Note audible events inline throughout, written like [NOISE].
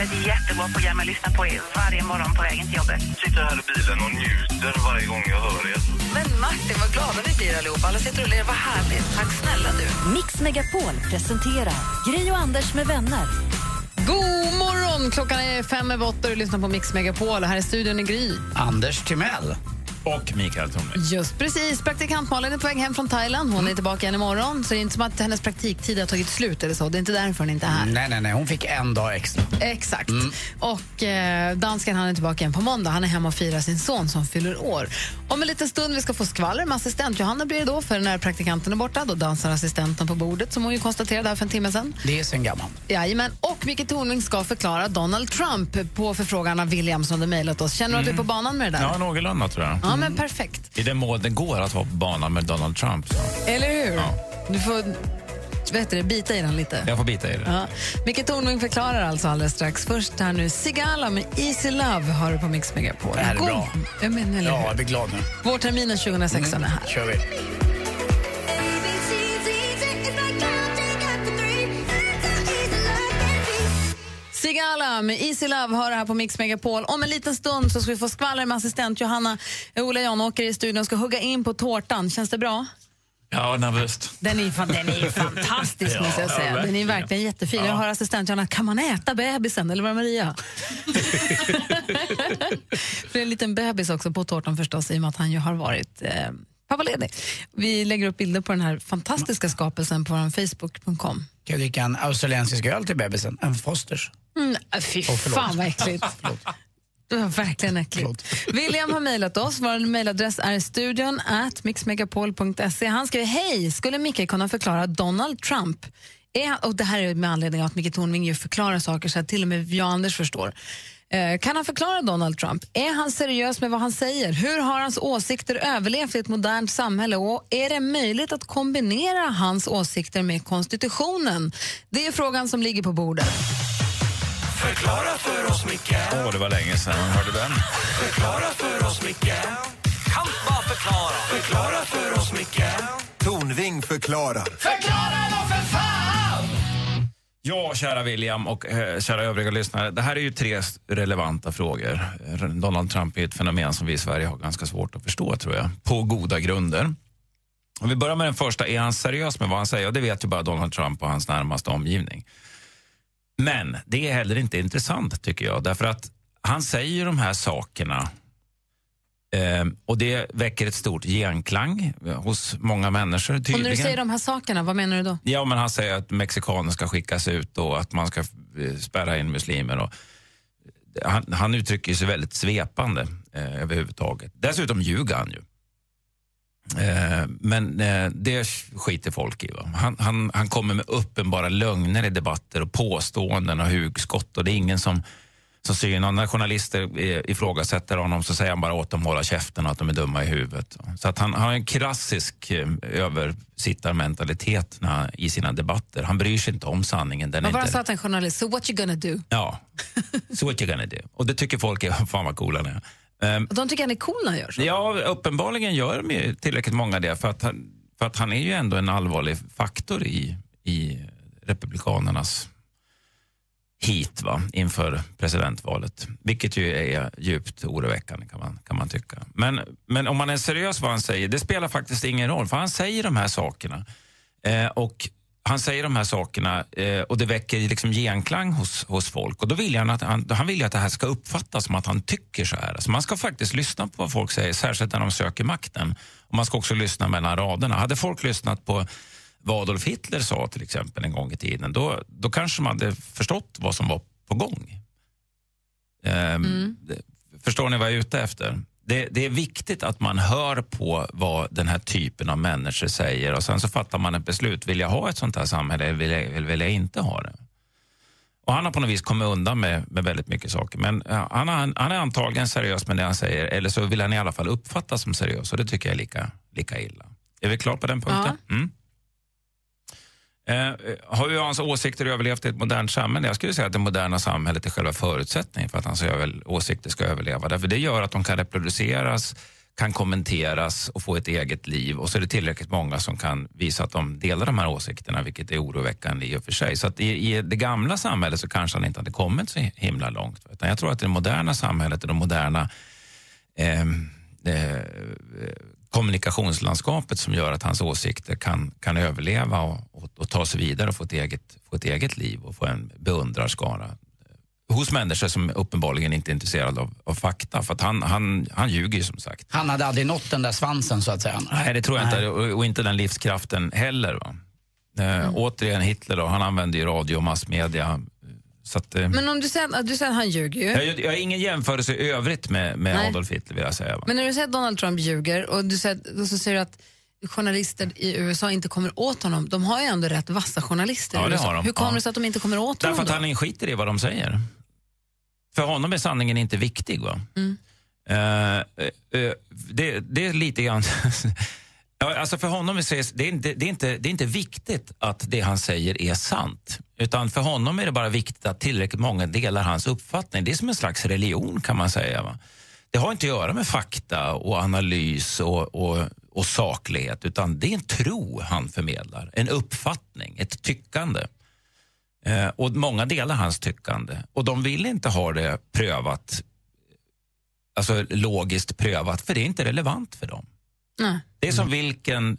för ett jättebra program. Jag lyssnar på er varje morgon på vägen till jobbet. Sitter här i bilen och njuter varje gång jag hör er. Men Martin, vad glada vi blir allihopa. Alla sitter och ler. Vad härligt. Tack snälla du. Mix Megapol presenterar Gri och Anders med vänner. God morgon! Klockan är fem över åtta och du lyssnar på Mix Megapol. Här i studion är Gry. Anders Timell. Och Mikael Tornving. Just precis. Praktikant Malin är på väg hem från Thailand. Hon är tillbaka igen imorgon. Så det är inte som att hennes praktiktid har tagit slut eller så. Det är inte därför hon inte är här. Nej, nej, nej. Hon fick en dag extra. Exakt. Och eh, dansken han är tillbaka igen på måndag. Han är hemma och firar sin son som fyller år. Om en liten stund vi ska få skvaller med assistent Johanna blir det då. För när praktikanten är borta då dansar assistenten på bordet som hon ju konstaterade här för en timme sedan. Det är sen gammalt. Jajamän. Och Micke Tornving ska förklara Donald Trump på förfrågan av William som hade mejlat oss. Känner du att du är på banan med det där? Ja, någorlunda tror jag. Ja, men perfekt. I den mån det går att vara på banan med Donald Trump. Så. Eller hur? Ja. Du får heter det, bita i den lite. Jag får bita i det. Ja. Micke Tornving förklarar alltså alldeles strax. Först här nu, Sigala med Easy Love har du på Mix Megapol. Det här är God- bra. Jag menar, Ja, jag blir glad nu. Vårterminen 2016 är här. kör vi. Med Easy Love det här på Mix Megapol. Om en liten stund så ska vi få skvaller med assistent Johanna. Ola Janåker i studion ska hugga in på tårtan. Känns det bra? Ja, nervöst. Den är, fan, den är fantastisk [LAUGHS] Ja, måste jag ja, säga. Den är verkligen. jättefin. Jag har assistent Johanna, kan man äta bebisen eller var det Maria? [LAUGHS] [LAUGHS] För det är en liten bebis också på tårtan förstås i och med att han ju har varit eh, pappaledig. Vi lägger upp bilder på den här fantastiska skapelsen på vår facebook.com. Kan jag dricka en australiensisk öl till bebisen? En Fosters. Mm, äh, fy förlåt. fan vad äckligt. Det var verkligen äckligt. William har mejlat oss. Vår mejladress är studion at mixmegapol.se. Han skriver, hej, skulle Micke kunna förklara Donald Trump? Är och det här är med anledning av att Micke Tornving ju förklarar saker så att till och med jag och Anders förstår. Eh, kan han förklara Donald Trump? Är han seriös med vad han säger? Hur har hans åsikter överlevt i ett modernt samhälle? Och är det möjligt att kombinera hans åsikter med konstitutionen? Det är frågan som ligger på bordet. Förklara för oss, Micke. Åh, det var länge sedan. Hörde den? Förklara för oss, Micke. Kan bara förklara. Förklara för oss, Micke. Tornving förklarar. Ja, kära William och eh, kära övriga lyssnare. Det här är ju tre relevanta frågor. Donald Trump är ett fenomen som vi i Sverige har ganska svårt att förstå, tror jag. På goda grunder. Om vi börjar med den första, är han seriös med vad han säger? Och det vet ju bara Donald Trump och hans närmaste omgivning. Men det är heller inte intressant, tycker jag. Därför att han säger ju de här sakerna eh, och det väcker ett stort genklang hos många människor. Och Tydligen. när du säger de här sakerna, vad menar du då? Ja, men han säger att mexikaner ska skickas ut och att man ska eh, spärra in muslimer. Och han, han uttrycker sig väldigt svepande eh, överhuvudtaget. Dessutom ljuger han ju. Eh, men eh, det skiter folk i. Han, han, han kommer med uppenbara lögner i debatter och påståenden och hugskott och det är ingen som, som synar. När journalister ifrågasätter honom så säger han bara åt dem att hålla käften och att de är dumma i huvudet. Så att han, han har en klassisk eh, översittarmentalitet när, han- i sina debatter. Han bryr sig inte om sanningen. Den var det inte... sa till en journalist? So what you gonna do? Ja, so what you gonna do. Och det tycker folk är, [LAUGHS] fan vad coola ni är. Och de tycker han är cool när han gör så. Ja, uppenbarligen gör de tillräckligt många det för att, han, för att han är ju ändå en allvarlig faktor i, i Republikanernas hit va, inför presidentvalet. Vilket ju är djupt oroväckande kan man, kan man tycka. Men, men om man är seriös vad han säger, det spelar faktiskt ingen roll för han säger de här sakerna. Eh, och han säger de här sakerna eh, och det väcker liksom genklang hos, hos folk. Och då vill han, att, han, han vill ju att det här ska uppfattas som att han tycker så här. Alltså man ska faktiskt lyssna på vad folk säger, särskilt när de söker makten. Och man ska också lyssna mellan raderna. Hade folk lyssnat på vad Adolf Hitler sa till exempel en gång i tiden, då, då kanske man hade förstått vad som var på gång. Ehm, det- Förstår ni vad jag är ute efter? Det, det är viktigt att man hör på vad den här typen av människor säger och sen så fattar man ett beslut. Vill jag ha ett sånt här samhälle eller vill jag, vill jag inte ha det? Och han har på något vis kommit undan med, med väldigt mycket saker. Men ja, han, har- han är antagligen seriös med det han säger, eller så vill han i alla fall uppfattas som seriös och det tycker jag är lika, lika illa. Är vi klara på den punkten? Mm. Eh, har ju hans åsikter överlevt i ett modernt samhälle? Jag skulle säga att det moderna samhället är själva förutsättningen för att hans åsikter ska överleva. Därför det gör att de kan reproduceras, kan kommenteras och få ett eget liv. Och så är det tillräckligt många som kan visa att de delar de här åsikterna, vilket är oroväckande i och för sig. Så att i, i det gamla samhället så kanske han inte hade kommit så himla långt. Utan jag tror att det moderna samhället och de moderna ehm, eh, eh, kommunikationslandskapet som gör att hans åsikter kan, kan överleva och, och, och ta sig vidare och få ett, eget, få ett eget liv och få en beundrarskara eh, hos människor som uppenbarligen inte är intresserade av, av fakta. För att han, han, han ljuger ju som sagt. Han hade aldrig nått den där svansen så att säga. Nej, det tror jag inte. Och, och inte den livskraften heller. Va? Eh, Återigen Hitler då, han använde ju radio och massmedia. Att, eh, Men om du säger, att- du säger att han ljuger ju. jag, jag har ingen jämförelse i övrigt med, med Nej. Adolf Hitler vill jag säga. Men när du säger att Donald Trump ljuger och, du säger, och så säger du att journalister i USA inte kommer åt honom. De har ju ändå rätt vassa journalister Ja, det har de. Hur kommer Ja. det sig att de inte kommer åt Därför honom att då? han skiter i vad de säger. För honom är sanningen inte viktig. va? Mm. Eh, eh, det, det är lite grann... [LAUGHS] Ja, alltså för honom är det, det, är inte, det, är inte, det är inte viktigt att det han säger är sant. Utan för honom är det bara viktigt att tillräckligt många delar hans uppfattning. Det är som en slags religion kan man säga. Va? Det har inte att göra med fakta och analys och, och, och saklighet utan det är en tro han förmedlar. En uppfattning, ett tyckande. Eh, och många delar hans tyckande. Och de vill inte ha det prövat, alltså logiskt prövat, för det är inte relevant för dem. Nej. Det är som vilken,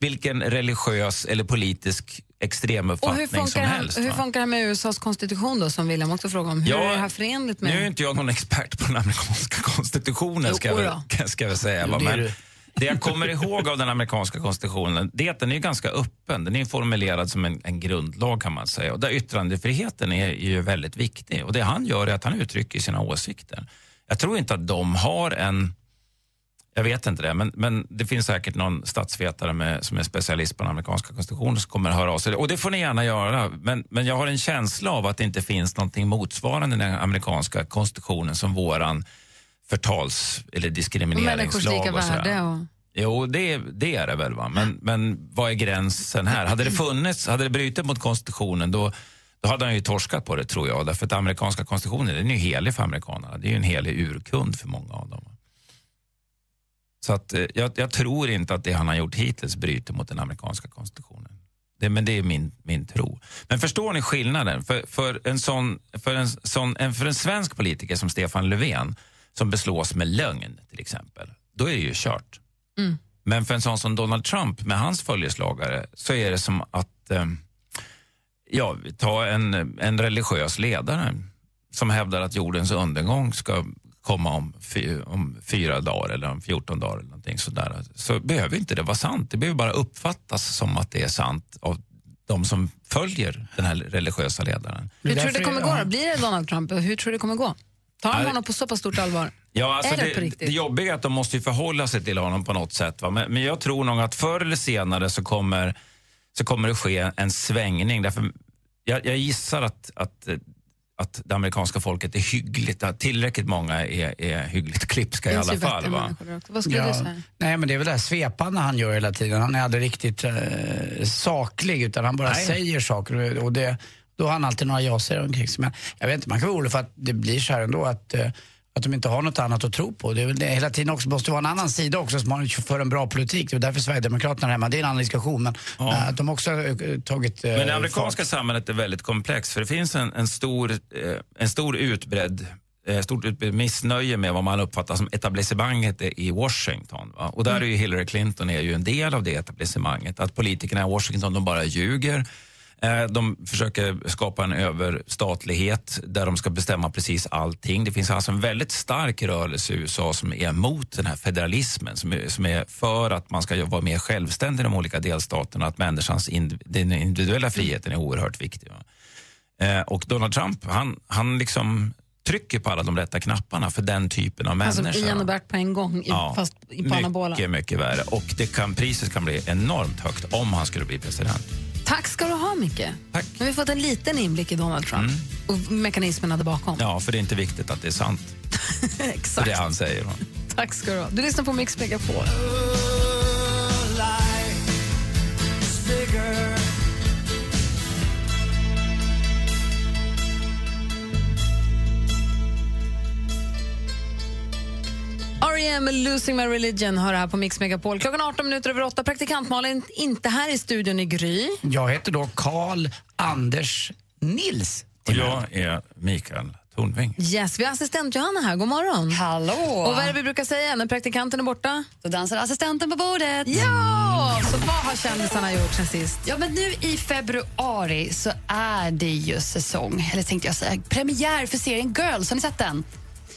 vilken religiös eller politisk Och hur extremuppfattning som funkar, han, helst. hur funkar det med USAs konstitution då, som William också frågade om? Hur Ja, är det här förenligt Nu är ju med... inte jag någon expert på den amerikanska konstitutionen, ska jag, Jo, väl- då. ska jag säga. Va? det Men det jag kommer ihåg av den amerikanska konstitutionen det är att den är ganska öppen. Den är formulerad som en, en grundlag kan man säga. Och där yttrandefriheten är, är ju väldigt viktig. Och det han gör är att han uttrycker sina åsikter. Jag tror inte att de har en jag vet inte det, men, men det finns säkert någon statsvetare med, som är specialist på den amerikanska konstitutionen som kommer att höra av sig. Och det får ni gärna göra. Men, men jag har en känsla av att det inte finns någonting motsvarande den amerikanska konstitutionen som våran förtals eller diskrimineringslag. människors lika värde och... Jo, det, det är det väl. Va? Men, men vad är gränsen här? Hade det funnits, hade det brutit mot konstitutionen då, då hade han ju torskat på det tror jag. Därför att amerikanska konstitutionen den är ju helig för amerikanerna. Det är ju en helig urkund för många av dem. Så att, eh, jag, jag tror inte att det han har gjort hittills bryter mot den amerikanska konstitutionen. Det, men det är min, min tro. Men förstår ni skillnaden? För, för, en sån, för, en sån, en, för en svensk politiker som Stefan Löfven som beslås med lögn till exempel, då är det ju kört. Men för en sån som Donald Trump med hans följeslagare så är det som att eh, ja, ta en, en religiös ledare som hävdar att jordens undergång ska komma om, om fyra dagar eller om 14 dagar eller någonting sådär. Så behöver inte det vara sant. Det behöver bara uppfattas som att det är sant av de som följer den här religiösa ledaren. Hur tror du det kommer gå? Blir det Donald Trump? Hur tror du det kommer gå? Tar det- honom på så pass stort allvar? Ja, alltså Är det det, det, jobbiga är att de måste ju förhålla sig till honom på något sätt. Va? Men, men jag tror nog att förr eller senare så kommer, så kommer det ske en svängning. Därför, jag, jag gissar att, att, att det amerikanska folket är hyggligt, att tillräckligt många är, är hyggligt klipska i alla ju fall. Va? Vad skulle du säga? Nej men det är väl det här svepande han gör hela tiden. Han är aldrig riktigt eh, saklig utan han bara Nej. säger saker och det, då har han alltid några ja-sägare omkring sig. Men jag vet inte, man kan vara orolig för att det blir så här ändå att, eh, att de inte har något annat att tro på. Det är väl det, hela tiden också, måste vara en annan sida också som har, för en bra politik. Det är därför Sverigedemokraterna är hemma, det är en annan diskussion. Men eh, att de också har eh, tagit eh, Men det amerikanska fart. samhället är väldigt komplext för det finns en, en, stor, eh, en stor utbredd stort utbredd missnöje med vad man uppfattar som etablissemanget i Washington. Va? Och där är ju Hillary Clinton är ju en del av det etablissemanget. Att politikerna i Washington de bara ljuger. Eh, De försöker skapa en överstatlighet där de ska bestämma precis allting. Det finns alltså en väldigt stark rörelse i USA som är emot den här federalismen, som är, som är för att man ska vara mer självständig i de olika delstaterna, att människans den individuella friheten är oerhört viktig. Eh, Och Donald Trump, han, han liksom trycker på alla de rätta knapparna för den typen av Alltså människor. Ian och Bert på en gång, i, fast i, anabola. mycket, mycket värre. Och det kan, priset kan bli enormt högt om han skulle bli president. Tack ska du ha Micke. Tack. Nu har vi fått en liten inblick i Donald Trump och mekanismerna där bakom. Ja, för det är inte viktigt att det är sant. [LAUGHS] Exakt. det han säger. Tack ska du ha. Du lyssnar på Mix Megapol. Med Losing My Religion hör här på Mix Megapol. Klockan 18 minuter över 8. Praktikant Malin inte här i studion i Gry. Jag heter då Karl Anders Nils. Och jag är Mikael Tornving. Yes, vi har assistent Johanna här. God morgon. Hallå! Och vad är det vi brukar säga när praktikanten är borta? Då dansar assistenten på bordet. Ja! Så vad har kändisarna gjort sen sist? Ja, men nu i februari så är det ju säsong, eller tänkte jag säga, premiär för serien Girls. Har ni sett den?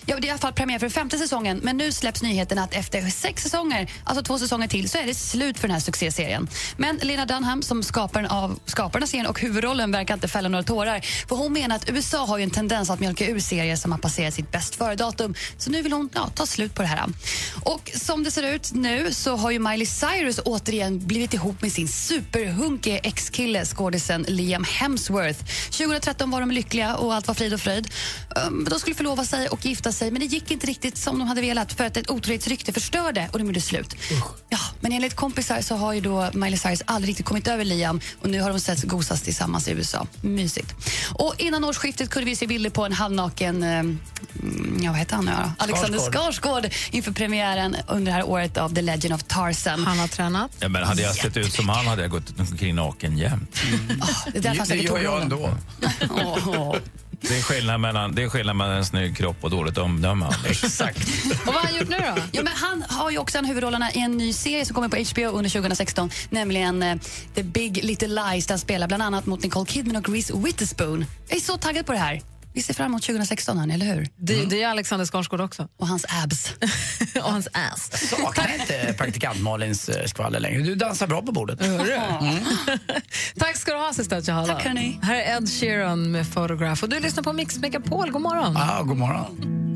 Ja, det är i alla fall premiär för femte säsongen, men nu släpps nyheten att efter sex säsonger, alltså två säsonger till, så är det slut för den här succéserien. Men Lena Dunham, som skaparen av skaparen av serien och huvudrollen, verkar inte fälla några tårar. För hon menar att USA har ju en tendens att mjölka ur serier som har passerat sitt bäst före-datum. Så nu vill hon ja, ta slut på det här. Och som det ser ut nu så har ju Miley Cyrus återigen blivit ihop med sin superhunkiga ex-kille, skådisen Liam Hemsworth. 2013 var de lyckliga och allt var frid och fröjd. Ehm, de skulle förlova sig och gifta sig, men det gick inte riktigt som de hade velat för att ett otrohetsrykte förstörde och de gjorde slut. Ja, men enligt kompisar så har ju då Miley Cyrus aldrig riktigt kommit över Liam och nu har de sett gosas tillsammans i USA. Mysigt. Och innan årsskiftet kunde vi se bilder på en halvnaken, eh, mm, ja vad heter han nu då? Alexander Skarsgård inför premiären under det här året av The Legend of Tarzan. Han har tränat. Ja, men hade jag sett ut som han hade jag gått omkring naken jämt. Det är därför han Det säkert gör jag ändå. [LAUGHS] Åh, åh. Det är skillnad mellan, det är skillnad mellan en snygg kropp och dåligt omdöme. Anders. Exakt. [LAUGHS] Och vad har han gjort nu då? Ja, men han har ju också en huvudrollerna i en ny serie som kommer på HBO under 2016, nämligen eh, The Big Little Lies. Där han spelar bland annat mot Nicole Kidman och Reese Witherspoon. Jag är så taggad på det här. Vi ser fram emot 2016, hörni, eller hur? Det, det är Alexander Skarsgård också. Och hans abs. [LAUGHS] och hans ass. Saknar inte praktikant Malins eh, skvaller längre. Du dansar bra på bordet. [LAUGHS] Tack ska du ha, assistent Johanna. Tack, hörni. Här är Ed Sheeran med Photograph. Och du lyssnar på Mix Megapol. God morgon. Ah, god morgon.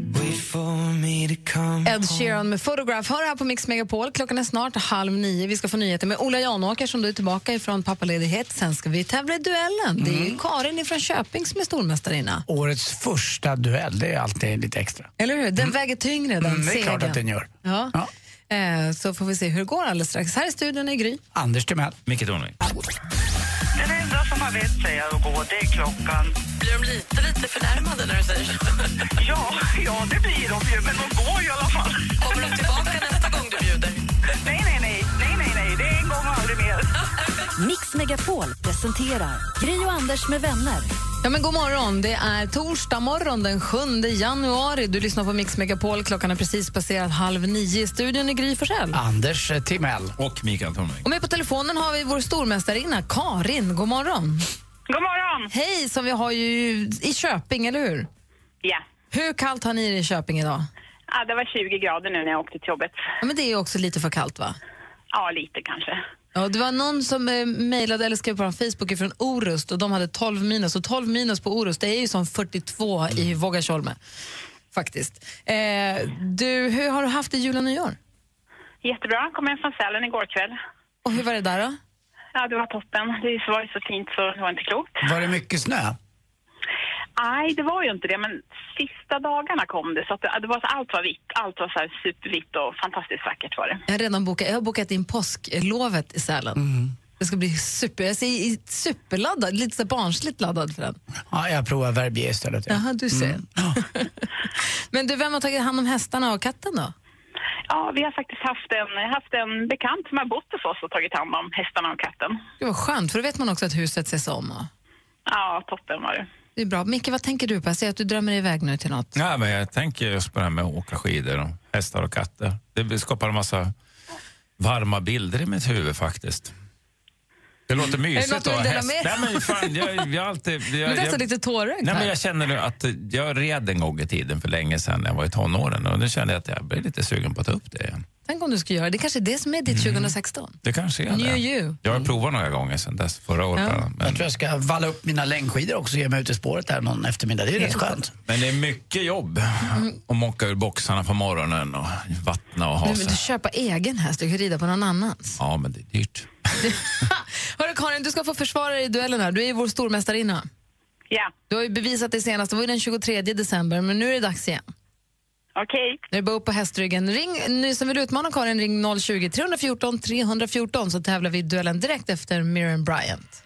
Ed Sheeran med Photograph. Hör här på Mix Megapol. Klockan är snart halv nio. Vi ska få nyheter med Ola Janåker som du är tillbaka ifrån pappaledighet. Sen ska vi tävla i duellen. Det är ju Karin från Köping som är stormästarinna. Årets första duell, det är alltid lite extra. Eller hur? Den väger tyngre, den Mm, det är klart segern. att den gör. Ja. Ja. Eh, så får vi se hur det går alldeles strax. Här i studion är Gry. Anders Timell. Micke Tornving. Har vett säger att gå, det är klockan. Blir de lite, lite förnärmade när du säger så? [LAUGHS] Ja, ja, det blir de ju, men de går i alla fall. Kommer de tillbaka nästa gång du bjuder? Nej, nej, nej, nej, nej, nej, det är en gång och aldrig mer. Mix Megapol presenterar Gry och Anders med vänner. Ja, men god morgon. Det är torsdag morgon den 7 januari. Du lyssnar på Mix Megapol. Klockan är precis passerat halv nio. I studion är Gry Forssell. Anders eh, Timell. Och Mikael Tornving. Och med på telefonen har vi vår stormästarinna Karin. God morgon. God morgon! Hej, som vi har ju i Köping, eller hur? Ja. Hur kallt har ni det i Köping idag? ja, det var 20 grader nu när jag åkte till jobbet. Ja, men det är också lite för kallt, va? Ja, lite kanske. Ja, det var någon som eh, mejlade eller skrev på Facebook från Orust och de hade 12 minus. Och 12 minus på Orust, det är ju som 42 i Vågatjolme. Faktiskt. Eh, du, hur har du haft det jul och nyår? Jättebra. Kom hem från Sälen igår kväll. Och hur var det där då? Ja, det var toppen. Det var ju så fint så det var inte klokt. Var det mycket snö? Nej, det var ju inte det, men sista dagarna kom det. Så att det, det var, allt var vitt. Allt var så här supervitt och fantastiskt vackert var det. Jag har redan bokat, jag har bokat in påsklovet i Sälen. Det ska bli super, jag är superladdad, lite så barnsligt laddad för den. Ja, jag provar Verbier istället. Ja. Jaha, du ser. [LAUGHS] Men du, vem har tagit hand om hästarna och katten då? Ja, vi har faktiskt haft en, haft en bekant som har bott hos oss och tagit hand om hästarna och katten. Det var skönt, för då vet man också att huset ses om. och- Ja, toppen var det. Det är bra. Micke, vad tänker du på? Jag ser att du drömmer iväg nu till något. Ja, men jag tänker just på det här med att åka skidor och hästar och katter. Det skapar en massa varma bilder i mitt huvud faktiskt. Det låter mysigt. något du att vill häst. Nej, men fan, jag, jag, alltid, jag, [LAUGHS] Du är nästan jag, lite tårögd Nej, men här. jag känner nu att jag red en gång i tiden för länge sedan när jag var i tonåren och nu kände jag att jag blev lite sugen på att ta upp det igen. Tänk om du skulle göra det. Det kanske är det som är ditt 2016. Det kanske är New det. you. Jag har provat några gånger sedan dess, förra året. Ja. Men, Jag tror jag ska valla upp mina längdskidor också och ge mig ut i spåret där någon eftermiddag. Det är ju rätt skönt. men det är mycket jobb att mocka ur boxarna på morgonen och vattna och ha Du vill sig. köpa egen häst, du kan rida på någon annans. Ja, men det är dyrt. [LAUGHS] Hörru Karin, du ska få försvara dig i duellen här. Du är vår stormästarinna. Ja, Du har ju bevisat det senast, det var ju den 23 december, men nu är det dags igen. Okej. Nu är det bara upp på hästryggen. Ring, ni som vill utmana Karin, ring 020 314 314 så tävlar vi i duellen direkt efter Miriam Bryant.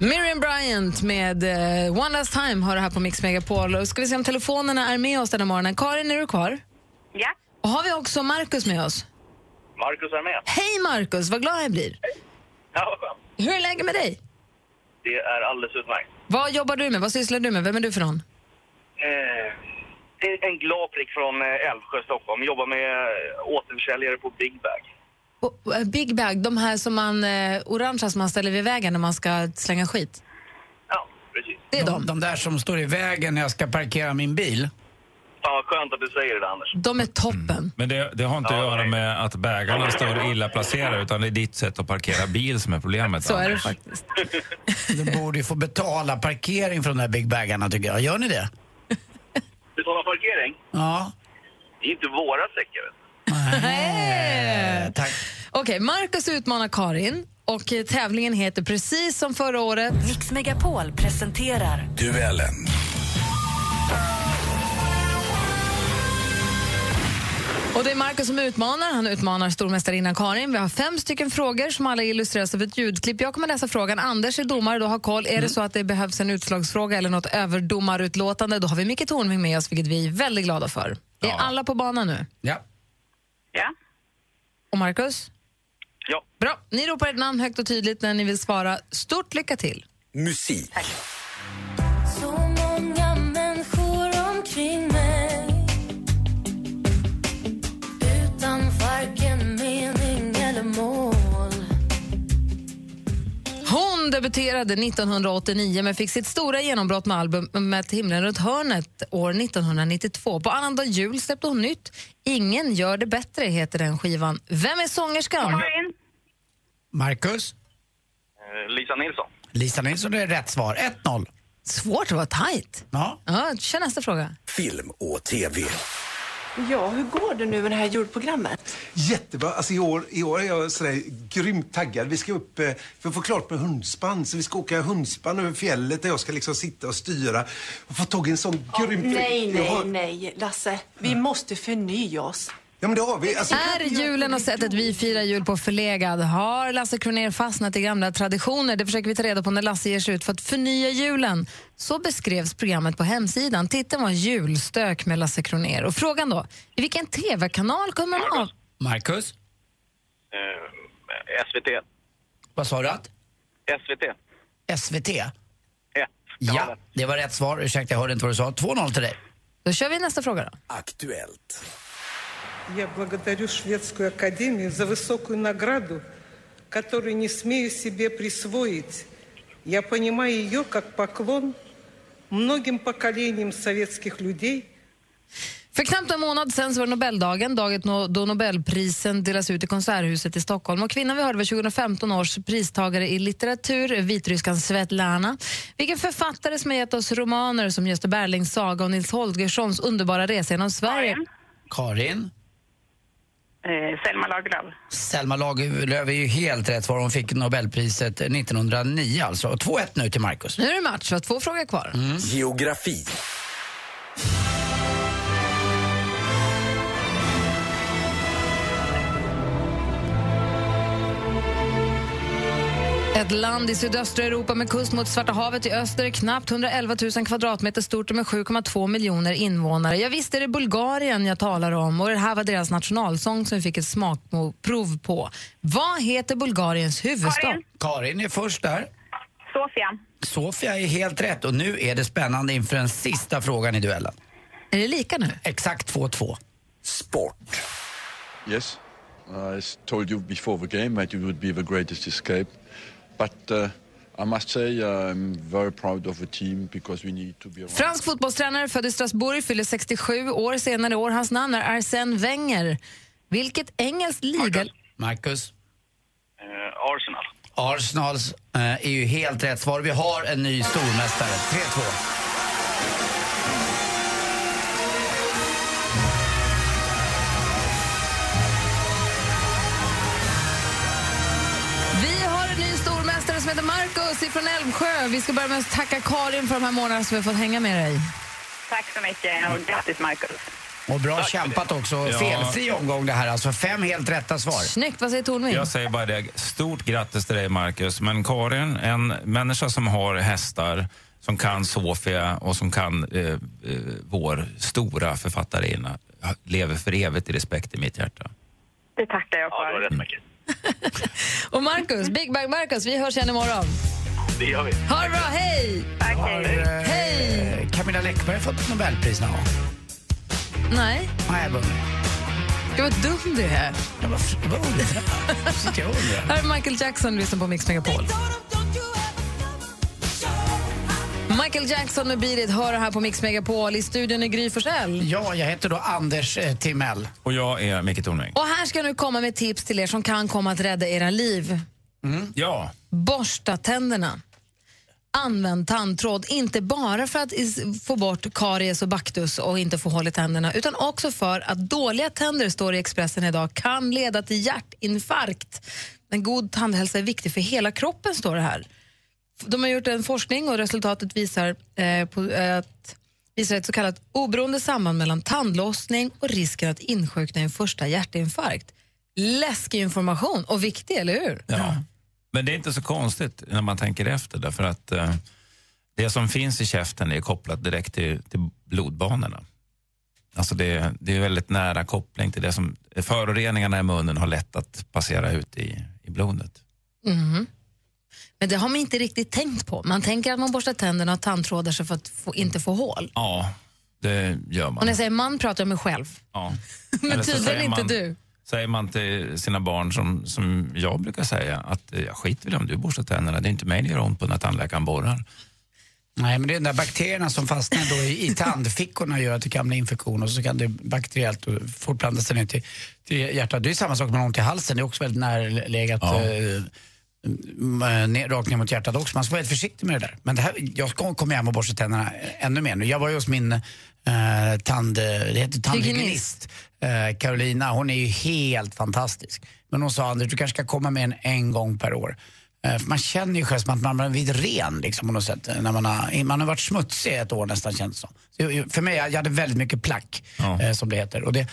Miriam Bryant med eh, One Last Time har det här på Mix Megapol. Och ska vi se om telefonerna är med oss den här morgonen. Karin, är du kvar? Ja, Och har vi också Markus med oss? Marcus är med. Hej Markus, vad glad jag blir. Ja, vad skönt. Hur är läget med dig? Det är alldeles utmärkt. Vad jobbar du med? Vad sysslar du med? Vem är du för någon? Eh, det är en glad prick från eh, Älvsjö, Stockholm. Jobbar med eh, återförsäljare på Big Bag. Eh, Big Bag, de här som man, eh, orangea som man ställer vid vägen när man ska slänga skit. Ja, precis. Det är De, de. de där som står i vägen när jag ska parkera min bil. Fan vad skönt att du säger det Anders. De är toppen. Men det, det har inte att Ja, göra nej. med att bägarna står illa placerade utan det är ditt sätt att parkera bil som är problemet. Så är det Anders. faktiskt. [LAUGHS] De borde ju få betala parkering från de här Big Bagarna tycker jag. Gör ni det? Betala parkering? Ja. Det är inte våra säckar. du. Eh, tack. Okej, Marcus utmanar Karin och tävlingen heter precis som förra året Mix Megapol presenterar Duellen. Och det är Marcus som utmanar. Han utmanar stormästarinnan Karin. Vi har fem stycken frågor som alla illustreras av ett ljudklipp. Jag kommer läsa frågan. Anders är domare, då har koll. Är det så att det behövs en utslagsfråga eller något överdomarutlåtande, då har vi Micke Tornving med oss, vilket vi är väldigt glada för. Är Ja. alla på banan nu? Ja. ja. Och Marcus? Ja. Bra. Ni ropar ett namn högt och tydligt när ni vill svara. Stort lycka till. Musik. Så Hon debuterade 1989 men fick sitt stora genombrott med albumet Himlen runt hörnet år 1992. På annandag jul släppte hon nytt. Ingen gör det bättre heter den skivan. Vem är sångerskan? Karin, Marcus? Eh, Lisa Nilsson. Lisa Nilsson är rätt svar. 1-0. Svårt, det var tajt. Ja. Ja, kör nästa fråga. Film och TV. Ja, hur går det nu med det här julprogrammet? Jättebra. Alltså i, år, I år är jag sådär grymt taggad. Vi ska upp eh, för att få klart med hundspann. Så vi ska åka hundspann över fjället där jag ska liksom sitta och styra. Och få tag i en sån grym... Nej, nej, har- nej, Lasse. Vi måste förnya oss. Ja, men det har vi. Alltså, Är julen och sättet vi firar jul på förlegad? Har Lasse Kronér fastnat i gamla traditioner? Det försöker vi ta reda på när Lasse ger sig ut för att förnya julen. Så beskrevs programmet på hemsidan. Titeln var Julstök med Lasse Kronér. Och frågan då, i vilken tv-kanal kommer man av... Marcus? Eh, SVT. Vad sa du? att? SVT. SVT? 1. Ja, det var rätt svar. Ursäkta, jag hörde inte vad du sa. 2-0 till dig. Då kör vi nästa fråga då. Aktuellt. Я благодарю Шведскую академию за высокую награду, которую не смею себе присвоить. Я понимаю ее как поклон многим поколениям советских людей, För knappt en månad sen så var det Nobeldagen, dagen nå- då Nobelprisen delas ut i Konserthuset i Stockholm. Och kvinnan vi hörde var 2015 års pristagare i litteratur, vitryskan Svetlana. Vilken författare som har gett oss romaner som Gösta Berlings saga och Nils Holgerssons underbara resa genom Sverige. Karin? eh, Selma Lagerlöf. Selma Lagerlöf är ju helt rätt svar. Hon fick Nobelpriset 1909 alltså. 2-1 nu till Marcus. Nu är det match, vi har två frågor kvar. Geografi. Ett land i sydöstra Europa med kust mot Svarta havet i öster, knappt 111 000 kvadratmeter stort och med 7,2 miljoner invånare. Jag visste det är Bulgarien jag talar om och det här var deras nationalsång som vi fick ett smakprov på. Vad heter Bulgariens huvudstad? Karin. Karin är först där. Sofia. Sofia är helt rätt och nu är det spännande inför den sista frågan i duellen. Är det lika nu? Exakt 2-2. Sport. Yes, I told you before the game that you would be the greatest escape. But uh, I must say I'm very proud of the team because we need to be around. Fransk fotbollstränare född i Strasbourg fyller 67 år senare år. Hans namn är Arsène Wenger. Vilket engelskt liga... Marcus? Eh, Arsenal. Arsenals eh, är ju helt rätt svar. Vi har en ny stormästare. 3-2. Heter Marcus från Älvsjö. Vi ska börja med att tacka Karin för de här månaderna som vi har fått hänga med dig. Tack så mycket och grattis Marcus. Och bra kämpat också. Ja. Felfri omgång det här. Alltså fem helt rätta svar. Snyggt, vad säger Tornving? Jag säger bara det. Stort grattis till dig, Marcus. Men Karin, en människa som har hästar, som kan Sofia och som kan eh, eh, vår stora författarinna, lever för evigt i respekt i mitt hjärta. Det tackar jag för. Ja, det var rätt mycket. [LAUGHS] Och Marcus, Big Bang Marcus, vi hörs igen imorgon. Det gör vi. Ha det bra, hej! Tack, Har Hej! eh, Camilla Läckberg fått Nobelpris någon gång? Nej, Nej, jag undrar. gud vad dum du är. Jag bara, vad undrar jag? Sitter jag och undrar. Här är Michael Jackson, lyssnar på Mix Megapol. Michael Jackson med Beat It hör här på Mix Megapol. I studion är Gry Forssell. Ja, jag heter då Anders eh, Timell. Och jag är Micke Tornving. Och här ska jag nu komma med tips till er som kan komma att rädda era liv. Ja. Borsta tänderna. Använd tandtråd, inte bara för att få bort karies och baktus och inte få hål i tänderna, utan också för att dåliga tänder, står i Expressen idag, kan leda till hjärtinfarkt. En god tandhälsa är viktig för hela kroppen, står det här. De har gjort en forskning och resultatet visar, eh, på, eh, att, visar ett så kallat oberoende samband mellan tandlossning och risken att insjukna i en första hjärtinfarkt. Läskig information och viktig, eller hur? Ja. Men det är inte så konstigt när man tänker efter därför att eh, det som finns i käften är kopplat direkt till, till blodbanorna. Alltså det, det är väldigt nära koppling till det som föroreningarna i munnen har lätt att passera ut i, i blodet. Mhm. Men det har man inte riktigt tänkt på. Man tänker att man borstar tänderna och tandtrådar sig för att få, inte få hål. Ja, det gör Och man. när jag säger man pratar jag med själv. Ja. [LAUGHS] Men Eller tydligen inte man- du. Säger man till sina barn som, som jag brukar säga att eh, jag skiter väl om du borstar tänderna, det är inte mig det gör ont på när tandläkaren borrar. Nej, men det är de där bakterierna som fastnar då i, i tandfickorna gör att det kan bli infektion och så kan det bakteriellt fortplanta sig ner till, till hjärtat. Det är samma sak med ont i halsen, det är också väldigt närlegat Ja. eh, m- ner, rakt ner mot hjärtat också. Man ska vara väldigt försiktig med det där. Men det här, jag ska komma hem och borsta tänderna ännu mer nu. Jag var ju hos min eh, tand, det heter tandhygienist. Eh, Carolina, hon är ju helt fantastisk. Men hon sa Anders, du kanske ska komma med en en gång per år. Eh, man känner ju själv som att man har blivit ren liksom, på något sätt. eh, När man, har, man har varit smutsig ett år nästan känns det som. För mig, jag hade väldigt mycket plack, eh, som det heter. Och det,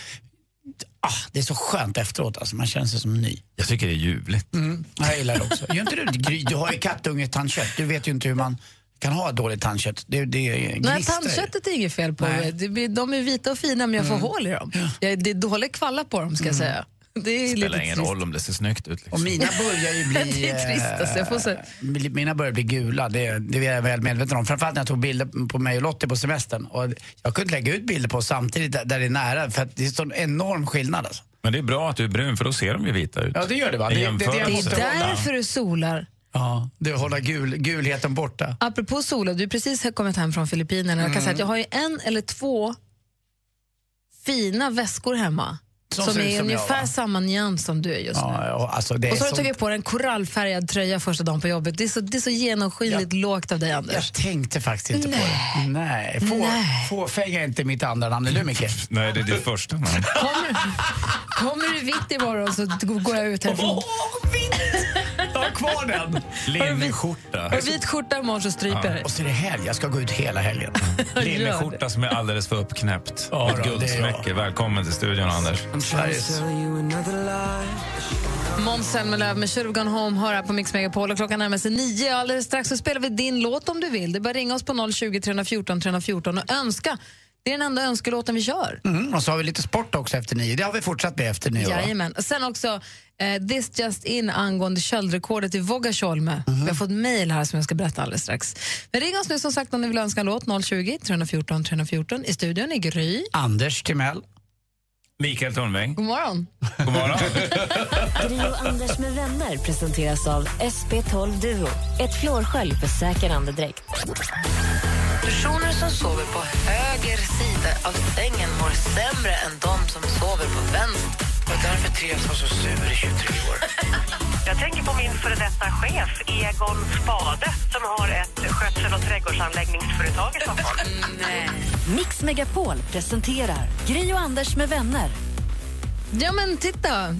ah, det är så skönt efteråt, alltså. man känner sig som ny. Jag tycker det är ljuvligt. Mm, jag gillar det också. Gör inte du, Gry? du har ju kattungetandkött, du vet ju inte hur man kan ha dåligt tandkött. Det, det Nej, gnistrar ju. tandköttet är inget fel på. Nej. Mm. Det De är vita och fina men jag får hål i dem. Jag, det är dålig kvalla på dem ska jag säga. Det är Det lite spelar ingen trist. roll om det ser snyggt ut. Liksom. Och mina börjar ju [LAUGHS] bli... Det är trist, alltså. Jag får så- eh, Mina börjar bli gula, det, det är jag väl medveten om. Framförallt när jag tog bilder på mig och Lottie på semestern. Och jag kunde lägga ut bilder på samtidigt där, det är nära för att det är sån enorm skillnad alltså. Men det är bra att du är brun för då ser de ju vita ut. Ja, det gör det, va? Det- det- det Det är därför du solar. Ja, det håller gul, gulheten borta. Apropå sola, du har precis kommit hem från Filippinerna. Jag kan Mm. säga att jag har ju en eller två fina väskor hemma. Som Som, är som jag, ungefär va? samma nyans som du är just nu. Ja, ja, alltså Och så har du sånt- tagit på dig en korallfärgad tröja första dagen på jobbet. Det är så, det är så genomskinligt lågt av dig, Anders. Jag tänkte faktiskt inte på Nej. det. Nej. Få, Nej. Fåfänga är inte mitt andra namn, eller hur Micke? [LAUGHS] Nej, det är ditt första namn. Kommer, kommer du vitt imorgon så går jag ut härifrån. Jag har kvar den! [LAUGHS] Linneskjorta. Du vit skjorta imorgon så stryper dig. Och så är det helg, jag ska gå ut hela helgen. [LAUGHS] Linneskjorta som är alldeles för uppknäppt. Ja, och ett guldsmycke. Välkommen till studion, Anders. Sveriges. Måns Zelmerlöw med Should Gone Home hör här på Mix Megapol och klockan närmar sig nio. Alldeles strax så spelar vi din låt om du vill. Det är bara ringa oss på 020 314 314 och önska. Det är den enda önskelåten vi kör. Mm, och så har vi lite sport också efter nio. Det har vi fortsatt med efter nio. Jajamän. Och sen också eh, This Just In angående köldrekordet i Vågasjolme. Mhm. Vi har fått mejl här som jag ska berätta alldeles strax. Men ring oss nu som sagt om ni vill önska en låt. 020 314 314. I studion är Gry. Anders Timell. Mikael Tornving. God morgon. God morgon. [LAUGHS] Gri och Anders med vänner presenteras av SP12 Duo. Ett flårskölj för säker andedräkt. Personer som sover på höger sida av sängen mår sämre än de som sover på vänster. Och därför trivs jag så sur i 23 år. [LAUGHS] Jag tänker på min före detta chef, Egon Spade, som har ett skötsel och trädgårdsanläggningsföretag i Stockholm. [LAUGHS] Mix Megapol presenterar Gri och Anders med vänner. Ja, men titta.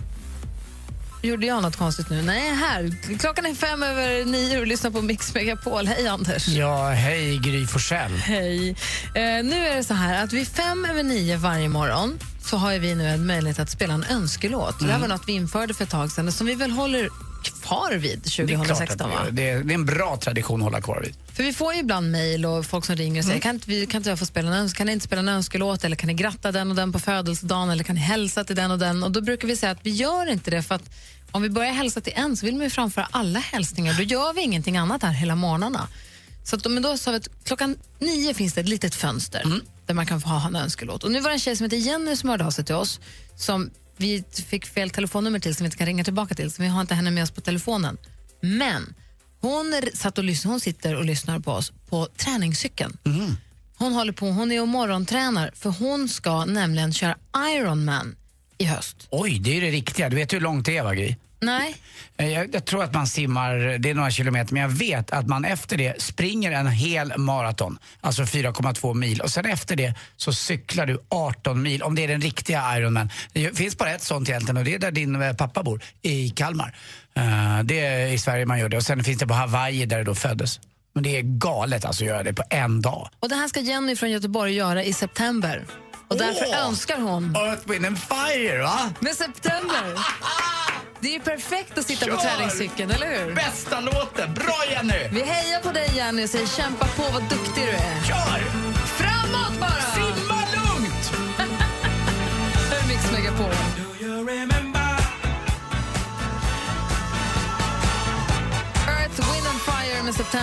Gjorde jag något konstigt nu? Nej, här. Klockan är fem över nio och lyssnar på Mix Megapol. Hej, Anders. Ja, hej Gry Forssell. Hej. Eh, nu är det så här att vid fem över nio varje morgon så har vi nu en möjlighet att spela en önskelåt. Det här Mm. var något vi införde för ett tag sedan som vi väl håller kvar vid Det är, klart 2016. att Va? vi gör. det, är, det är en bra tradition att hålla kvar vid. För vi får ju ibland mejl och folk som ringer och säger Mm. kan, inte vi, kan inte jag få spela en, kan ni inte spela en önskelåt eller kan ni gratta den och den på födelsedagen eller kan ni hälsa till den och den? Och då brukar vi säga att vi gör inte det för att om vi börjar hälsa till en så vill man ju framföra alla hälsningar. Då gör vi ingenting annat här hela morgnarna. Så att, men då sa vi att klockan nio finns det ett litet fönster Mm. där man kan få ha en önskelåt. Och nu var det en tjej som heter Jenny som hörde av sig till oss som vi fick fel telefonnummer till som vi inte kan ringa tillbaka till så vi har inte henne med oss på telefonen. Men hon, satt och lyssnar, hon sitter och lyssnar på oss på träningscykeln. Hon håller på, hon är och morgontränar för hon ska nämligen köra Ironman i höst. Oj, det är det riktiga. Du vet hur långt det är va Gry? Nej. Eh, Jag, jag tror att man simmar, det är några kilometer, men jag vet att man efter det springer en hel maraton, alltså 4,2 mil. Och sen efter det så cyklar du 18 mil, om det är den riktiga Ironman. Det finns bara ett sånt egentligen och det är där din eh, pappa bor, i Kalmar. Eh, det är i Sverige man gör det och sen finns det på Hawaii där du då föddes. Men det är galet alltså att göra det på en dag. Och det här ska Jenny från Göteborg göra i september. Och därför Åh! önskar hon... Earth, Wind and Fire va? Med september! Det är ju perfekt att sitta på Kör! träningscykeln, eller hur? Bästa låten! Bra Jenny! Vi hejar på dig Jenny och säger kämpa på, vad duktig du är. Kör!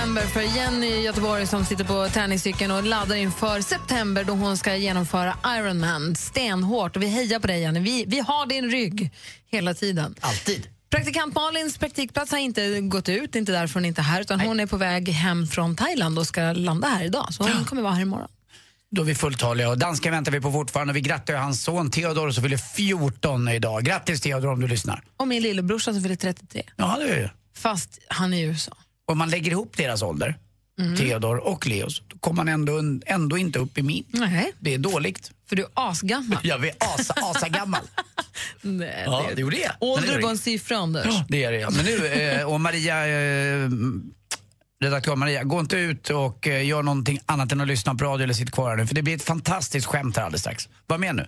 September för Jenny i Göteborg som sitter på träningscykeln och laddar inför september då hon ska genomföra Ironman stenhårt. Och vi hejar på dig Jenny. Vi, vi har din rygg hela tiden. Alltid. Praktikant Malins praktikplats har inte gått ut, inte därför hon inte är här utan hon är på väg hem från Thailand och ska landa här idag. Så hon kommer vara här imorgon. Då är vi fulltaliga och dansken väntar vi på fortfarande. Vi grattar hans son Theodor som fyller 14 idag. Grattis Theodor om du lyssnar. Och min lillebrorsa som fyller 33. Ja, det är ju. Fast han är i USA. Om man lägger ihop deras ålder, Mm. Theodor och Leos, då kommer man ändå, ändå inte upp i min. Nej. Det är dåligt. För du är asgammal. [LAUGHS] Jag är asa, asagammal. [LAUGHS] Nej, Ja, det gjorde jag. Ålder är bara en siffra, Anders. Ja, det är det. ja. Men nu, eh, [LAUGHS] och Maria, eh, redaktör Maria, gå inte ut och eh, gör någonting annat än att lyssna på radio eller sitt kvar här nu. För det blir ett fantastiskt skämt här alldeles strax. Var med nu.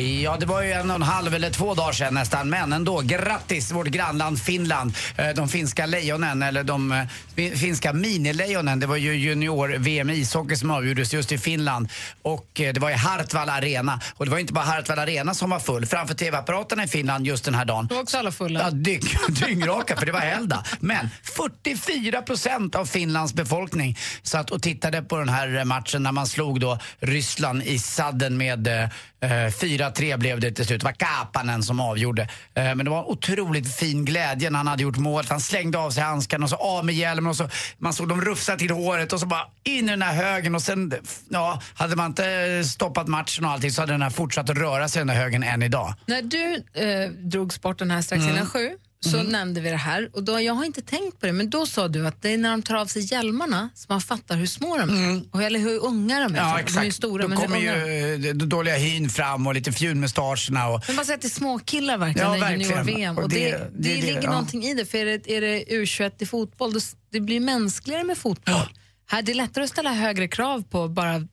Ja, det var ju en och en halv eller två dagar sedan nästan, men ändå. Grattis vårt grannland Finland. Eh, De finska lejonen, eller de eh, fi- finska minilejonen. Det var ju junior-VM i ishockey som avgjordes just i Finland. Och eh, det var i Hartwall Arena. Och det var inte bara Hartwall Arena som var full. Framför TV-apparaterna i Finland just den här dagen. Då var också alla fulla. Ja, dyng, [LAUGHS] dyngraka, för det var helgdag. Men 44 procent av Finlands befolkning satt och tittade på den här matchen när man slog då Ryssland i sadden med eh, eh, 4-3 blev det till slut. Det var Kapanen som avgjorde. Eh, men det var en otroligt fin glädje när han hade gjort målet. Han slängde av sig handskarna och så av med hjälmen och så man såg dem rufsa till håret och så bara in i den här högen och sen, ja, hade man inte stoppat matchen och allting så hade den här fortsatt att röra sig den här högen än idag. När du eh, drog sporten här strax Mm. innan sju så nämnde vi det här och då, jag har inte tänkt på det men då sa du att det är när de tar av sig hjälmarna som man fattar hur små de är. Och, eller hur unga de är. Mm. Ja, De är exakt. stora Då men kommer ju eh, dåliga hyn fram och lite fjunmustascherna och Men man säger att det är små killar verkligen Ja, i junior-VM. Och Och det, det- det, det- ligger ja. någonting i det, för är det, är det U21 i fotboll, då, det blir mänskligare med fotboll. Här, det är lättare att ställa högre krav på bara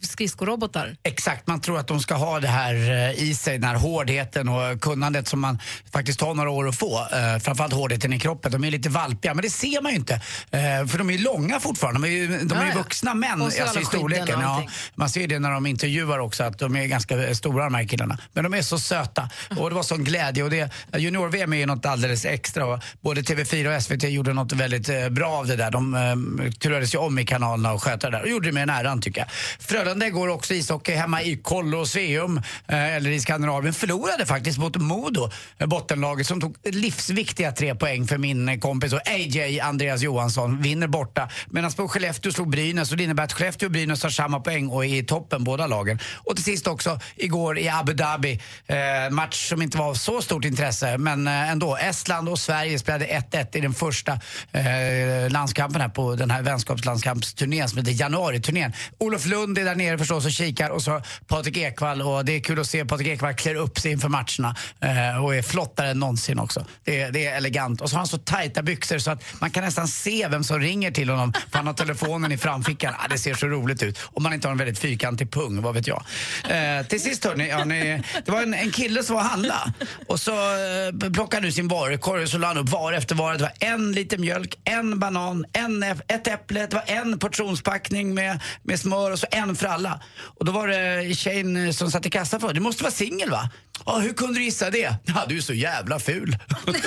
skridskorobotar. Exakt, man tror att de ska ha det här eh, i sig, den här hårdheten och kunnandet som man faktiskt tar några år att få. Eh, framförallt hårdheten i kroppen. De är lite valpiga, men det ser man ju inte. Eh, för de är ju långa fortfarande. De är ju, de är ju vuxna män alltså, i storleken. Ja, man ser det när de intervjuar också, att de är ganska stora de här killarna. Men de är så söta. Och det var sån glädje. Och det, junior-VM är ju något alldeles extra. Och både TV4 och SVT gjorde något väldigt bra av det där. De eh, turades ju om i kanalerna och sköta det där. Och gjorde det med en äran tycker jag. Frölunda går också ishockey hemma i Colosseum, eh, eller i Skandinavien. Förlorade faktiskt mot Modo, eh, bottenlaget som tog livsviktiga tre poäng för min eh, kompis och AJ Andreas Johansson. Vinner borta. Medan på Skellefteå slog Brynäs och det innebär att Skellefteå och Brynäs har samma poäng och är i toppen båda lagen. Och till sist också igår i Abu Dhabi, eh, match som inte var av så stort intresse men eh, ändå. Estland och Sverige spelade 1-1 i den första eh, landskampen här på den här vänskapslandskampsturnén som heter januariturnén. Olof Lund är där nere förstås och kikar och så Patrik Ekwall och det är kul att se Patrik Ekwall klär upp sig inför matcherna eh, och är flottare än någonsin också. Det är, det är elegant. Och så har han så tajta byxor så att man kan nästan se vem som ringer till honom för han har telefonen i framfickan. Ah, det ser så roligt ut. Om man inte har en väldigt fyrkantig pung, vad vet jag. Eh, till sist hörni, ja, ni, det var en, en kille som var och handla och så eh, plockade han ur sin varukorg och så la han upp var efter var. Det var en liter mjölk, en banan, en, ett äpple, det var en portionspackning med, med smör och så en för alla. Och då var det tjejen eh, som satt i kassan för du måste vara singel va? Ja, hur kunde du gissa det? Ja, du är så jävla ful. [LAUGHS]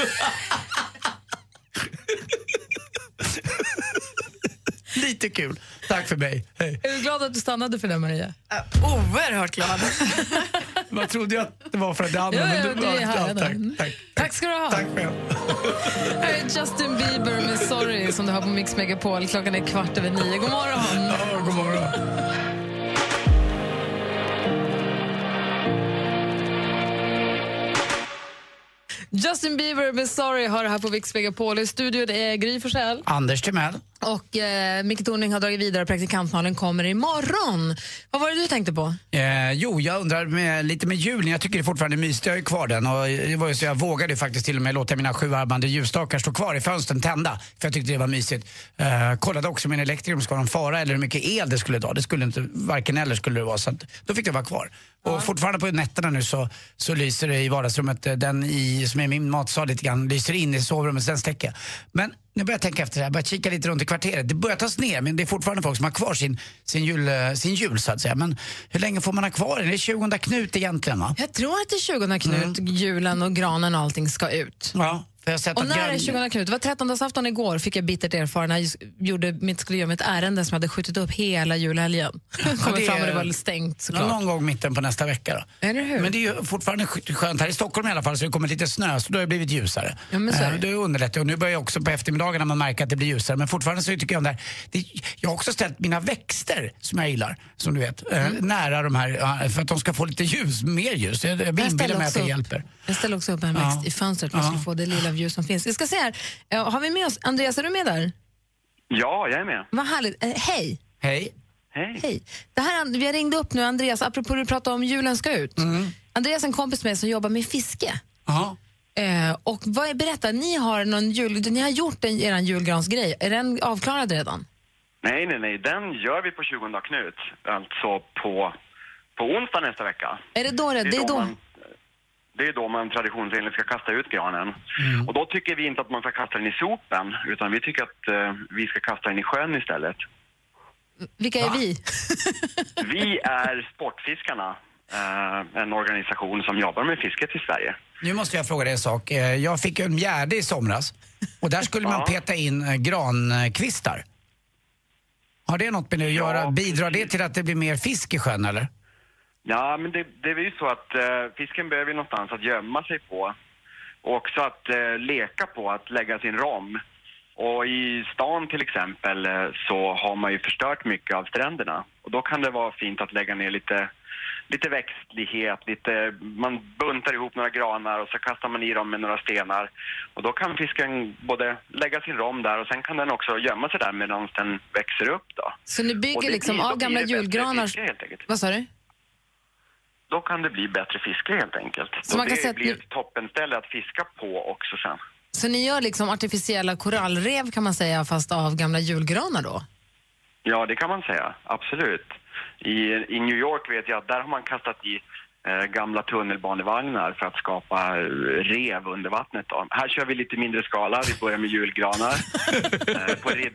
Lite kul. Tack för mig. Hej. Är du glad att du stannade för det, Maria? Oerhört glad. [LAUGHS] Man trodde ju att det var för att det andra. Ja, men du- ja, redan. tack, tack. Tack ska du ha. Tack själv. [LAUGHS] Här är Justin Bieber med Sorry som du har på Mix Megapol. Klockan är kvart över nio. God morgon! Ja, god morgon. Justin Bieber med Sorry har det här på Mix Megapol. I studion är Gry Forssell. Anders Timell. Och eh, Micke Tornving har dragit vidare och praktikantmalen kommer imorgon. Vad var det du tänkte på? Eh, jo, jag undrar med, lite med julen. Jag tycker det fortfarande är mysigt. Jag har ju kvar den och det var ju så jag vågade faktiskt till och med låta mina sju armband ljusstakar stå kvar i fönstren tända. För jag tyckte det var mysigt. Eh, kollade också med en elektriker om det skulle vara en fara eller hur mycket el det skulle dra. Det skulle inte, varken eller skulle det vara. Så att, då fick det vara kvar. Och fortfarande på nätterna nu så, så lyser det i vardagsrummet. eh, Den i, som är min matsal lite grann, lyser in i sovrummet, sen stäcker. Men nu börjar jag tänka efter det här, börjar kika lite runt i kvarteret. Det börjar tas ner men det är fortfarande folk som har kvar sin, sin, jul, eh, sin jul så att säga. Men hur länge får man ha kvar den? Det är 20 Knut egentligen va? Jag tror att det är 20 Knut, julen och granen och allting ska ut. Ja, Och när är 20 Knut? Det var 13 afton igår fick jag bittert erfara när jag gjorde mitt, skulle göra mitt ärende som jag hade skjutit upp hela julhelgen. [LAUGHS] Kommer det fram och det var stängt såklart. Någon gång mitten på nästa vecka då. Eller hur? Men det är ju fortfarande sk- skönt här i Stockholm i alla fall så det kommer lite snö så då har det blivit ljusare. Ja, men så är Eh, det. det underlättar och nu börjar jag också på eftermiddagarna man märka att det blir ljusare men fortfarande så tycker jag om det här. Det, jag har också ställt mina växter som jag gillar, som du vet, eh, Mm. nära de här ja, för att de ska få lite ljus, mer ljus. Jag, jag inbillar mig att det hjälper. Jag ställer också upp en Ja. växt i fönstret för att Ja. få det lilla ljus som finns. Vi ska se här. Har vi med oss, Andreas är du med där? Ja, jag är med. Vad härligt. Eh, hej. Hej. Hej. Hej. Det här, vi har ringt upp nu, Andreas, apropå du pratade om julen ska ut. Andreas är en kompis med som jobbar med fiske. Ja. Eh, och vad är, berätta, ni har, någon jul, ni har gjort en, er julgransgrej. Är den avklarad redan? Nej, nej, nej. Den gör vi på 20 Knut. Alltså på, på onsdag nästa vecka. Är det då det? Det är då. Man, det är då man traditionsenligt ska kasta ut granen. Och då tycker vi inte att man ska kasta den i sopen, utan vi tycker att eh, vi ska kasta den i sjön istället. Vilka är vi? [LAUGHS] Vi är Sportfiskarna, eh, en organisation som jobbar med fisket i Sverige. Nu måste jag fråga dig en sak. Eh, Jag fick en mjärde i somras och där skulle man peta in eh, grankvistar. Har det något med det att Ja, göra? Bidrar det till att det blir mer fisk i sjön eller? Ja, men det, det är ju så att eh, fisken behöver någonstans att gömma sig på. Och också att eh, leka på, att lägga sin rom. Och i stan till exempel eh, så har man ju förstört mycket av stränderna. Och då kan det vara fint att lägga ner lite, lite växtlighet, lite, man buntar ihop några granar och så kastar man i dem med några stenar. Och då kan fisken både lägga sin rom där och sen kan den också gömma sig där medan den växer upp då. Så ni bygger det liksom av gamla julgranar? fiske, helt enkelt. Vad sa du? Då kan det bli bättre fiske helt enkelt. Så man kan det säga att blir ni- ett toppenställe att fiska på också sen. Så ni gör liksom artificiella korallrev kan man säga, fast av gamla julgranar då? Ja, det kan man säga. Absolut. I, I New York vet jag att där har man kastat i eh, gamla tunnelbanevagnar för att skapa eh, rev under vattnet. Då. Här kör vi lite mindre skala. Vi börjar med julgranar [LAUGHS] eh, på, rid,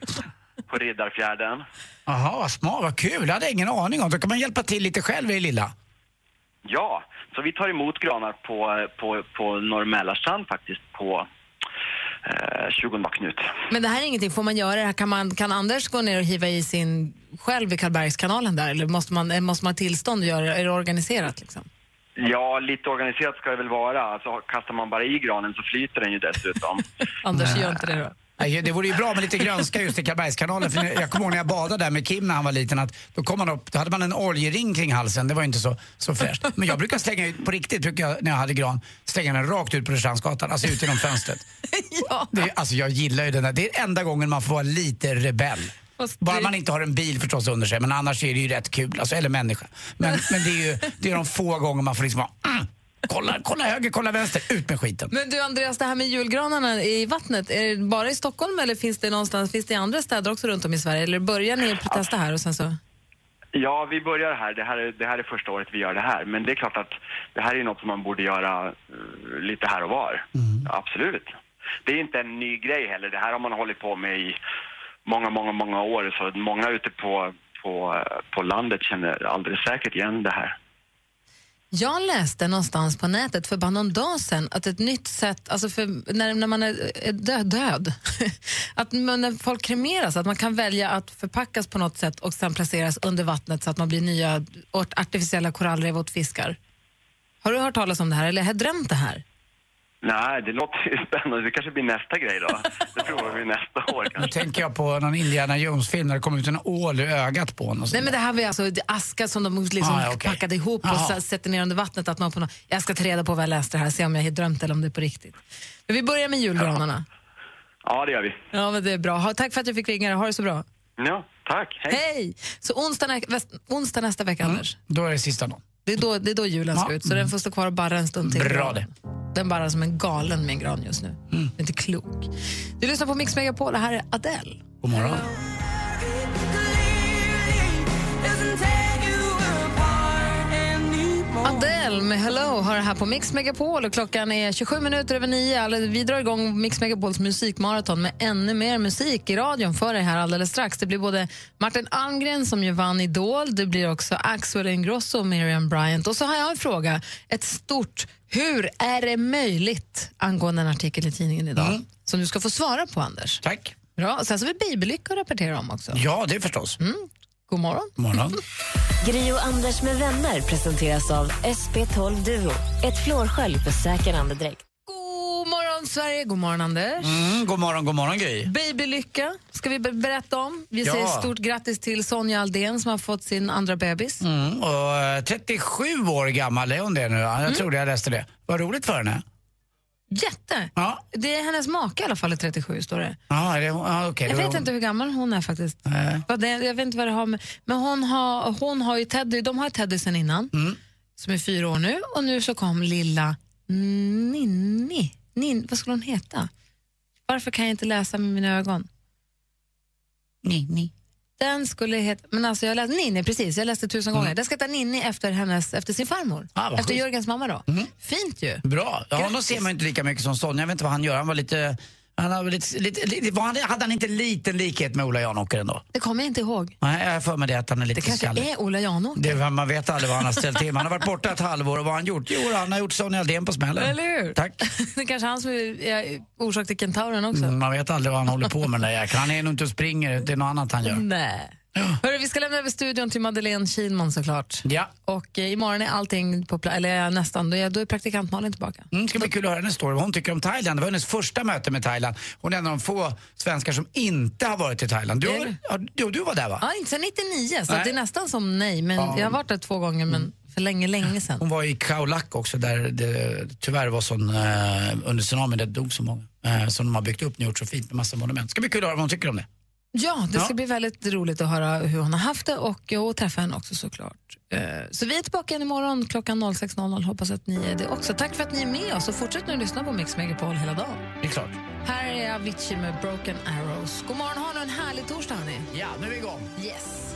på Riddarfjärden. Jaha, vad smart, vad kul. Det hade jag ingen aning om. Då kan man hjälpa till lite själv i det lilla. Ja, så vi tar emot granar på, på, på Norr faktiskt på eh, 20 Knut. Men det här är ingenting, får man göra det här? Kan, man, kan Anders gå ner och hiva i sin själv i Karlbergskanalen där? Eller måste man, eh, måste man ha tillstånd att göra det? Är det organiserat liksom? Ja, lite organiserat ska det väl vara. Alltså, kastar man bara i granen så flyter den ju dessutom. [LAUGHS] Anders, gör inte det då. Det vore ju bra med lite grönska just i Karlbergskanalen. För jag kommer ihåg när jag badade där med Kim när han var liten att då, kom man upp, då hade man en oljering kring halsen. Det var ju inte så, så fräscht. Men jag brukar slänga ut, på riktigt brukar jag, när jag hade gran, slänga den rakt ut på Rörstrandsgatan, alltså ut genom fönstret. [LAUGHS] det, är- alltså jag gillar ju den där. Det är enda gången man får vara lite rebell. Bara man inte har en bil förstås under sig, men annars är det ju rätt kul. Alltså, eller människa. Men, men det är ju det är de få gånger man får liksom vara mm, kolla, kolla höger, kolla vänster, ut med skiten. Men du Andreas, det här med julgranarna i vattnet, är det bara i Stockholm eller finns det någonstans, finns det i andra städer också runt om i Sverige? Eller börjar ni testa här och sen så? Ja, vi börjar här. Det här, är, det här är första året vi gör det här. Men det är klart att det här är något som man borde göra eh, lite här och var. Absolut. Det är inte en ny grej heller. Det här har man hållit på med i många, många, många år. Så många ute på, på, eh, på landet känner alldeles säkert igen det här. Jag läste någonstans på nätet för bara någon dag sedan att ett nytt sätt, alltså för när, när man är är död, död [LAUGHS] att man, när folk kremeras, att man kan välja att förpackas på något sätt och sen placeras under vattnet så att man blir nya artificiella korallrev åt fiskar. Har du hört talas om det här eller har jag drömt det här? Nej, det låter ju spännande. Det kanske blir nästa grej då. Det provar vi nästa år Nu kanske. tänker jag på någon Indiana Jones-film där det kom ut en ål ur ögat på honom. Nej men det här var ju alltså det aska som de liksom Ah, ja, okej. packade ihop och Jaha. s- sätter ner under vattnet. Att man på något, jag ska ta reda på vad jag läste här, se om jag har drömt eller om det är på riktigt. Men vi börjar med julgranarna. Ja, det gör vi. Ja, men det är bra. Ha, tack för att jag fick ringa. Ha det så bra. Ja, tack. Hej. Hej! Så onsdag, nä- väst, onsdag nästa vecka, Anders. Då är det sista dagen. Det är då, det är då julen ska Ja. ut, så den får stå kvar och barra en stund till. Bra det. Den barrar som en galen med en gran just nu. Är inte klok. Du lyssnar på Mix Megapol, det här är Adele. God morgon. Adele med Hello har det här på Mix Megapol och klockan är 27 minuter över nio. Alltså, Vi drar igång Mix Megapols musikmaraton med ännu mer musik i radion för dig här alldeles strax. Det blir både Martin Almgren som ju vann Idol, det blir också Axel Ingrosso och Miriam Bryant. Och så har jag en fråga, ett stort hur är det möjligt angående en artikel i tidningen idag som du ska få svara på, Anders. Tack. Bra. Sen så har vi bibelycka att rapportera om också. Ja, det förstås. Mm. God morgon. Morgon. [LAUGHS] Gri och Anders med vänner presenteras av SP12 Duo. Ett flårskölj för säker andedräkt. God morgon, Sverige. God morgon, Anders. Mm, god morgon, god morgon Gry. Babylycka ska vi be- berätta om. Vi Ja. säger stort grattis till Sonja Aldén som har fått sin andra bebis. Mm, och eh, 37 år gammal är hon det nu. Ja, Jag trodde jag läste det. Vad roligt för henne. Jätte! Ja. Det är hennes make i alla fall, är 37 står det. Ja, det, ja, okej, jag vet inte hur gammal hon är faktiskt. Det, jag vet inte vad det har med... Men hon har, hon har ju Teddy, de har ju Teddy sen innan, Mm. som är fyra år nu. Och nu så kom lilla Ninni. Nin, vad skulle hon heta? Varför kan jag inte läsa med mina ögon? Ninni. Den skulle heta, men alltså jag läste Ninni precis, jag läste tusen gånger. Den ska heta Ninni efter, hennes, efter sin farmor. Mm. Ah, efter schysst. Jörgens mamma då. Fint ju. Bra. Ja, honom ser man inte lika mycket som Sonja. Jag vet inte vad han gör. Han var lite... Han hade, lite, lite, var han, hade han inte liten likhet med Ola Janåker ändå? Det kommer jag inte ihåg. Nej, jag har för mig det att han är lite Det kanske skallig. är Ola Janåker. Det, man vet aldrig vad han har ställt till. Han har varit borta ett halvår och vad har han gjort? Jo, han har gjort Sonja Aldén på smällen. Eller hur? Tack. [LAUGHS] det är kanske han som är, är orsak till kentauren också. Mm, Man vet aldrig vad han håller på med den där jäkeln. Han är nog inte och springer, det är något annat han gör. Nej. Hörru, vi ska lämna över studion till Madeleine Kilman såklart. Ja. Och eh, imorgon är allting på plats, eller nästan, då är, då är praktikant Malin tillbaka. Mm, ska bli kul att höra hennes story, vad hon tycker om Thailand. Det var hennes första möte med Thailand. Hon är en av de få svenskar som inte har varit i Thailand. Du, har, det? ja, du, du var där va? Ja, inte sen 99, så det är nästan som nej. Men Ja. Jag har varit där två gånger, men för länge, länge sedan. Hon var i Khao Lak också där det tyvärr var sån, eh, under tsunamin, det dog så många. Eh, som de har byggt upp och gjort så fint med massa monument. Ska bli kul att höra vad hon tycker om det. Ja, det ska Ja. bli väldigt roligt att höra hur hon har haft det och, och träffa henne också såklart. Eh, Så vi är tillbaka igen imorgon klockan 06.00. Hoppas att ni är det också. Tack för att ni är med oss och fortsätt nu lyssna på Mix Megapol hela dagen. Det är klart. Här är Avicii med Broken Arrows. God morgon, ha nu en härlig torsdag hörni. Ja, nu är vi igång. Yes.